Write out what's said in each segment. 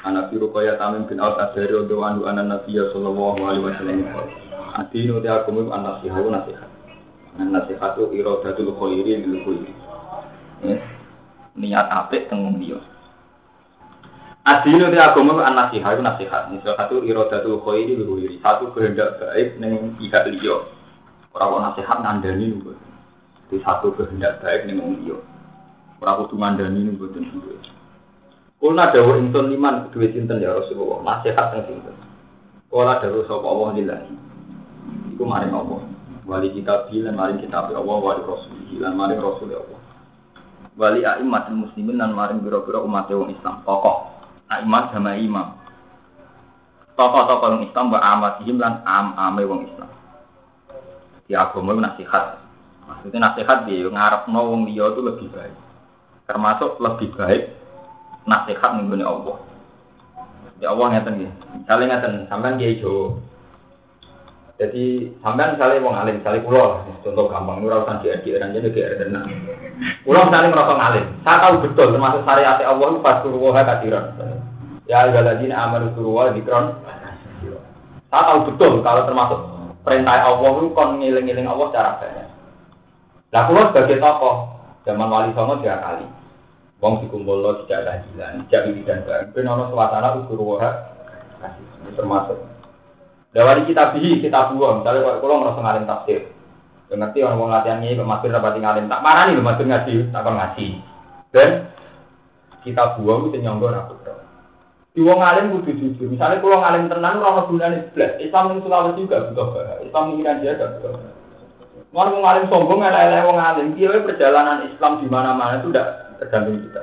anak biru kaya tamim bin al kadari untuk andu anak nabi ya sallallahu alaihi wasallam. Adi nu dia agama anak nasihat. Nasihat nasihat itu iradatul khairi niat dia. Anak nasihat. Nasihat satu iradatul lil khairi. Satu kehendak baik neng pihak liya. Orang nasihat ngandani nu itu satu kehendak baik neng wong liya. Ora kudu ngandani nu boten Kulna dawuh insun liman duwe sinten ya Rasulullah, nasihat teng sinten. Kula dawuh sapa Allah lillahi. Iku maring Allah. Wali kita bilan maring kitab Allah wali Rasul lan maring Rasul Allah. Wali aimat muslimin lan maring biro-biro umat wong Islam. Tokoh aimat sama imam. Tokoh-tokoh wong Islam wa amatihim lan am-ame wong Islam. Di agama nasihat. Maksudnya nasihat dia ngarepno wong liya itu lebih baik. Termasuk lebih baik nasihat nih Allah. Ya Allah ngeten nggih. Misale ngeten, sampean kiai Jawa. Jadi sampean misalnya mau ngalim, misalnya pulau, contoh gampang, nurau usah diadik, dan jadi kayak tenang. Pulau misalnya merasa ngalim, saya tahu betul termasuk syariat Allah itu pas suruh kadiran. Ya galadina amal suruh dikron. Saya tahu betul kalau termasuk perintah Allah itu kon ngiling-ngiling Allah secara banyak. Nah, pulau sebagai tokoh zaman Wali Songo tiga kali. Wong dikumpul lo tidak kajian, tidak wiridan bareng. Ben ono suasana ukur waha kasih. Termasuk. Dawali kita bihi, kita buang. Misalnya kalau merasa ngalim tafsir. Ngerti orang mau latihan ini, masuk dapat ngalim. Tak mana nih, masuk ngaji, tak ngaji. Dan kita buang itu nyonggol aku Di wong alim kudu jujur. Misalnya kalau ngalim tenang, orang gunanya belas. Islam ini Sulawesi juga butuh bahaya. Islam ini dia juga butuh. Mau ngalim sombong, elek-elek wong alim. Dia perjalanan Islam di mana-mana itu tidak tergantung kita.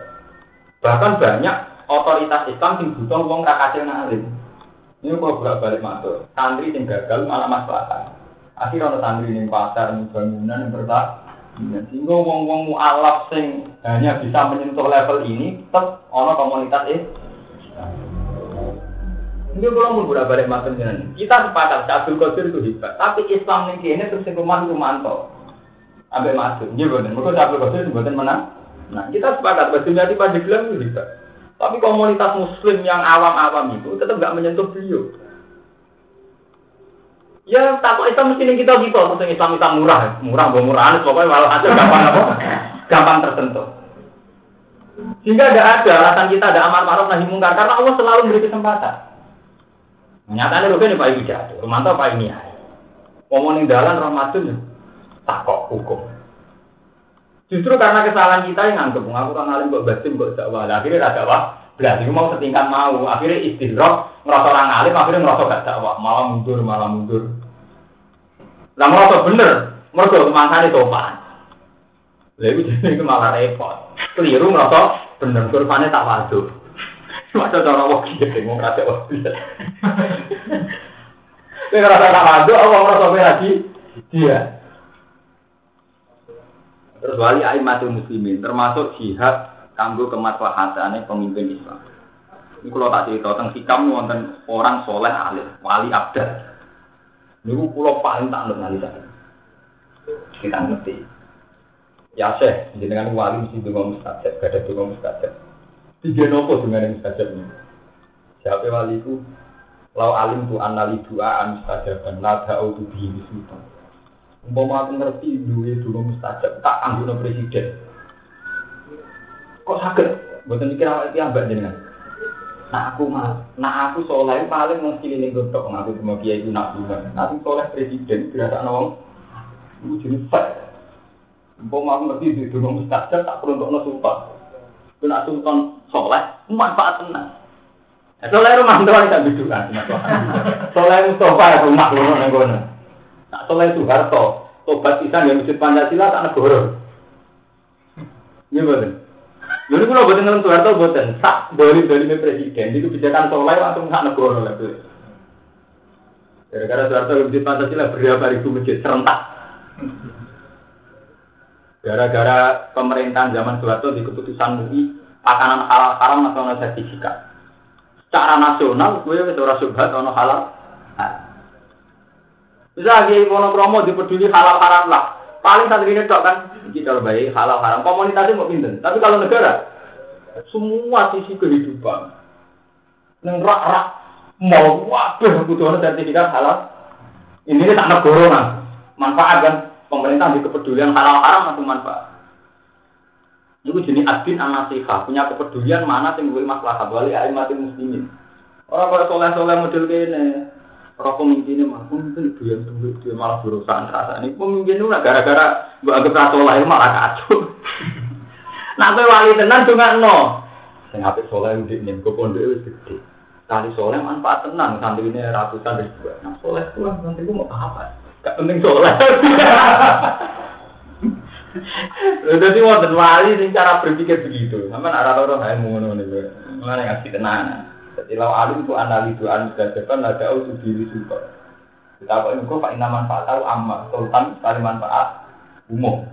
Bahkan banyak otoritas Islam yang butuh uang rakacil ngalim. Ini kalau bolak balik masuk, santri yang gagal malah masalah. Akhirnya ada santri yang pasar, yang bangunan, yang bertak. Sehingga wong-wong mu'alaf sing hanya bisa menyentuh level ini, tetap ono komunitas ini. Ini kalau mau bolak balik masuk kita sepakat Abdul Qadir itu hebat, tapi Islam ini terus yang rumah itu mantap. Ambil masuk, ini benar. Mungkin Abdul Qadir itu menang. Nah, kita sepakat berarti pada gelang itu bisa. Tapi komunitas muslim yang awam-awam itu tetap nggak menyentuh beliau. Ya, takut Islam mesti kita gitu, maksudnya Islam kita murah, murah, murah, pokoknya malah aja gampang apa, gampang tersentuh. Sehingga tidak ada alasan kita ada amar ma'ruf nahi mungkar karena Allah selalu memberi kesempatan. Nyatanya rupanya Pak Ibu jatuh, Romanto Pak ini ya. Ngomongin dalan Ramadan, takok hukum. Justru karena kesalahan kita yang nganggep, aku kan alim kok batin kok dakwah. Akhirnya ada dakwah, berarti mau setingkat mau. Akhirnya istirahat, ngerasa orang alim, akhirnya ngerasa gak dakwah. Malah mundur, malah mundur. Lah ngerasa bener, mereka kemasan itu apa? Lalu jadi itu malah repot. Keliru ngerasa bener, kurvannya tak waduh. Macam cara wong gitu, mau kata wong Ini ngerasa tak waduh, Allah ngerasa lagi dia. Terus wali aimatul muslimin termasuk jihad kanggo kemaslahatane pemimpin Islam. Ini kalau tak cerita tentang sikam wonten orang soleh alim, wali abdal. Ini pulau paling tak ngerti saya. Kita ngerti. Ya Syekh, dengan wali mesti dengan mustajab, gak ada dengan mustajab. Tiga nopo dengan yang mustajab ini. Siapa wali itu? Lau alim tu anali doa an mustajab dan nada autu bihi sultan. Umpama aku ngerti duwe dulu mustajab, tak anggone presiden. Kok sakit? Buatan mikir awal itu ambak jenengan. Nah aku mah, nah aku soleh paling mau sekeliling godok ngaku cuma kiai itu nak bunga. Nanti soleh presiden berasa nawang, itu jenis fat. Umpama aku ngerti duwe dulu mustajab, tak perlu untuk sultan. Kena sultan soleh, manfaat tenang. Soleh rumah tua ini tak bidukan. Soleh Mustafa rumah lu. Nak soleh Soeharto, tobat pisan yang wujud Pancasila tak negara. Iya betul. Lalu kalau buat ngelem Soeharto buatan sak dari dari presiden itu kebijakan soleh langsung sak negara lah Gara-gara Soeharto masjid Pancasila berapa ribu masjid serentak. Gara-gara pemerintahan zaman Soeharto di keputusan MUI makanan halal haram atau sertifikat. Secara nasional gue wis ora subhat ono halal. Bisa lagi kromo dipeduli halal haram lah. Paling satu ini kan, kita baik halal haram. Komunitasnya mau pinter. Tapi kalau negara, semua sisi kehidupan, neng rak rak mau waduh butuh sertifikat halal. Ini tak negara manfaat kan pemerintah di kepedulian halal haram atau manfaat. Itu jenis adin an punya kepedulian mana yang gue maslahat wali mati muslimin. Orang kalau soleh soleh model ini, Orang pemimpinnya mah, pemimpin itu yang tunggu dia malah berusaha rasa ini. Pemimpin itu gara-gara gue anggap rasa soleh malah kacau. nah gue wali tenan nggak no. Saya ngapik soleh udah nih, gue pondok itu gede. Kali soleh manfaat tenang, santri ini ratusan ribu. Nah soleh tuh santri gue mau apa? Gak penting soleh. Jadi wonten wali sing cara berpikir begitu. Nak rata-rata saya mau ngono nih, mana ngasih tenanan. Jadi lau alim itu analisu an depan ada usul diri suka. Kita apa ini kok pak manfaat tahu amma sultan sekali manfaat umum.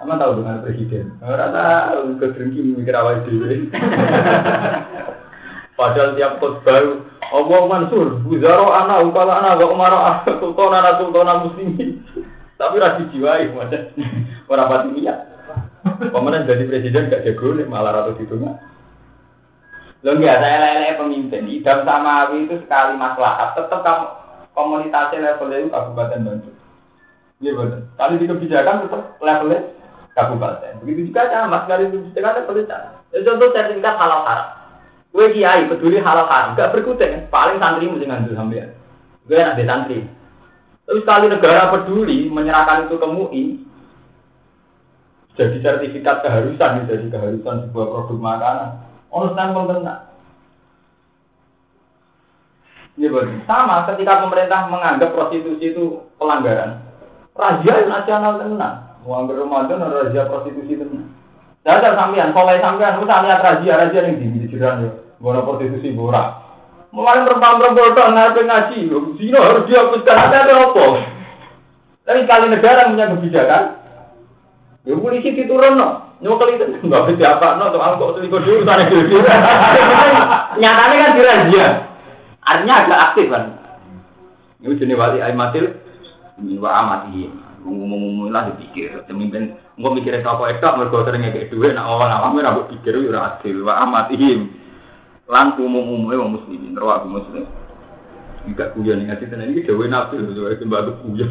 Sama tahu dengan presiden. Rata kedengki mikir awal diri. Padahal tiap khutbah Allah Mansur, Buzaro anak, Ukala anak, Wa Umar Sultan anak Sultan muslimin. Tapi rasi jiwai, orang pati niat. Pemenang jadi presiden gak jago nih, malah ratu hitungnya. Lo nggak saya lele pemimpin. Idam Samawi itu sekali masalah. Tetap kamu komunitasnya levelnya itu kabupaten Bandung. Iya betul. Kali di kebijakan tetap levelnya kabupaten. Begitu juga sama sekali di kebijakan levelnya Ya, contoh sertifikat halal haram. Gue kiai peduli halal haram, gak berkutik kan? Paling santri mesti ngambil sampean. Gue enak di santri. Tapi sekali negara peduli menyerahkan itu ke MUI, jadi sertifikat keharusan, jadi keharusan sebuah produk makanan. Ono stempel. Ini betul. Sama ketika pemerintah menganggap prostitusi itu pelanggaran. Razia nasional tenang. Menganggap Ramadan razia prostitusi tenang. Tidak ada sampean, soleh sampean, usah lihat razia, razia yang di jiran ya. Guna prostitusi borak. Mulai perempuan-perempuan itu ngapain ngaji, zino harus dihapuskan, ada apa? Tapi kali negara punya kebijakan, ya polisi diturun no. Nyokel itu nggak bisa apa, no, tuh angkot selingkuh dulu sana dulu. Nyatanya kan dirazia, artinya agak aktif kan. Ini jenis wali aimatil, wa amati, ngomong-ngomong lah dipikir, pemimpin, nggak mikirnya apa itu, mereka sering kayak duit, nah orang awamnya rambut pikir, ya adil, wa amatihim. Lan umum-umumnya wong muslimin, rawak muslim. Enggak kuyon ngasih tenan iki dewe nafsu, dewe sembah kuyon.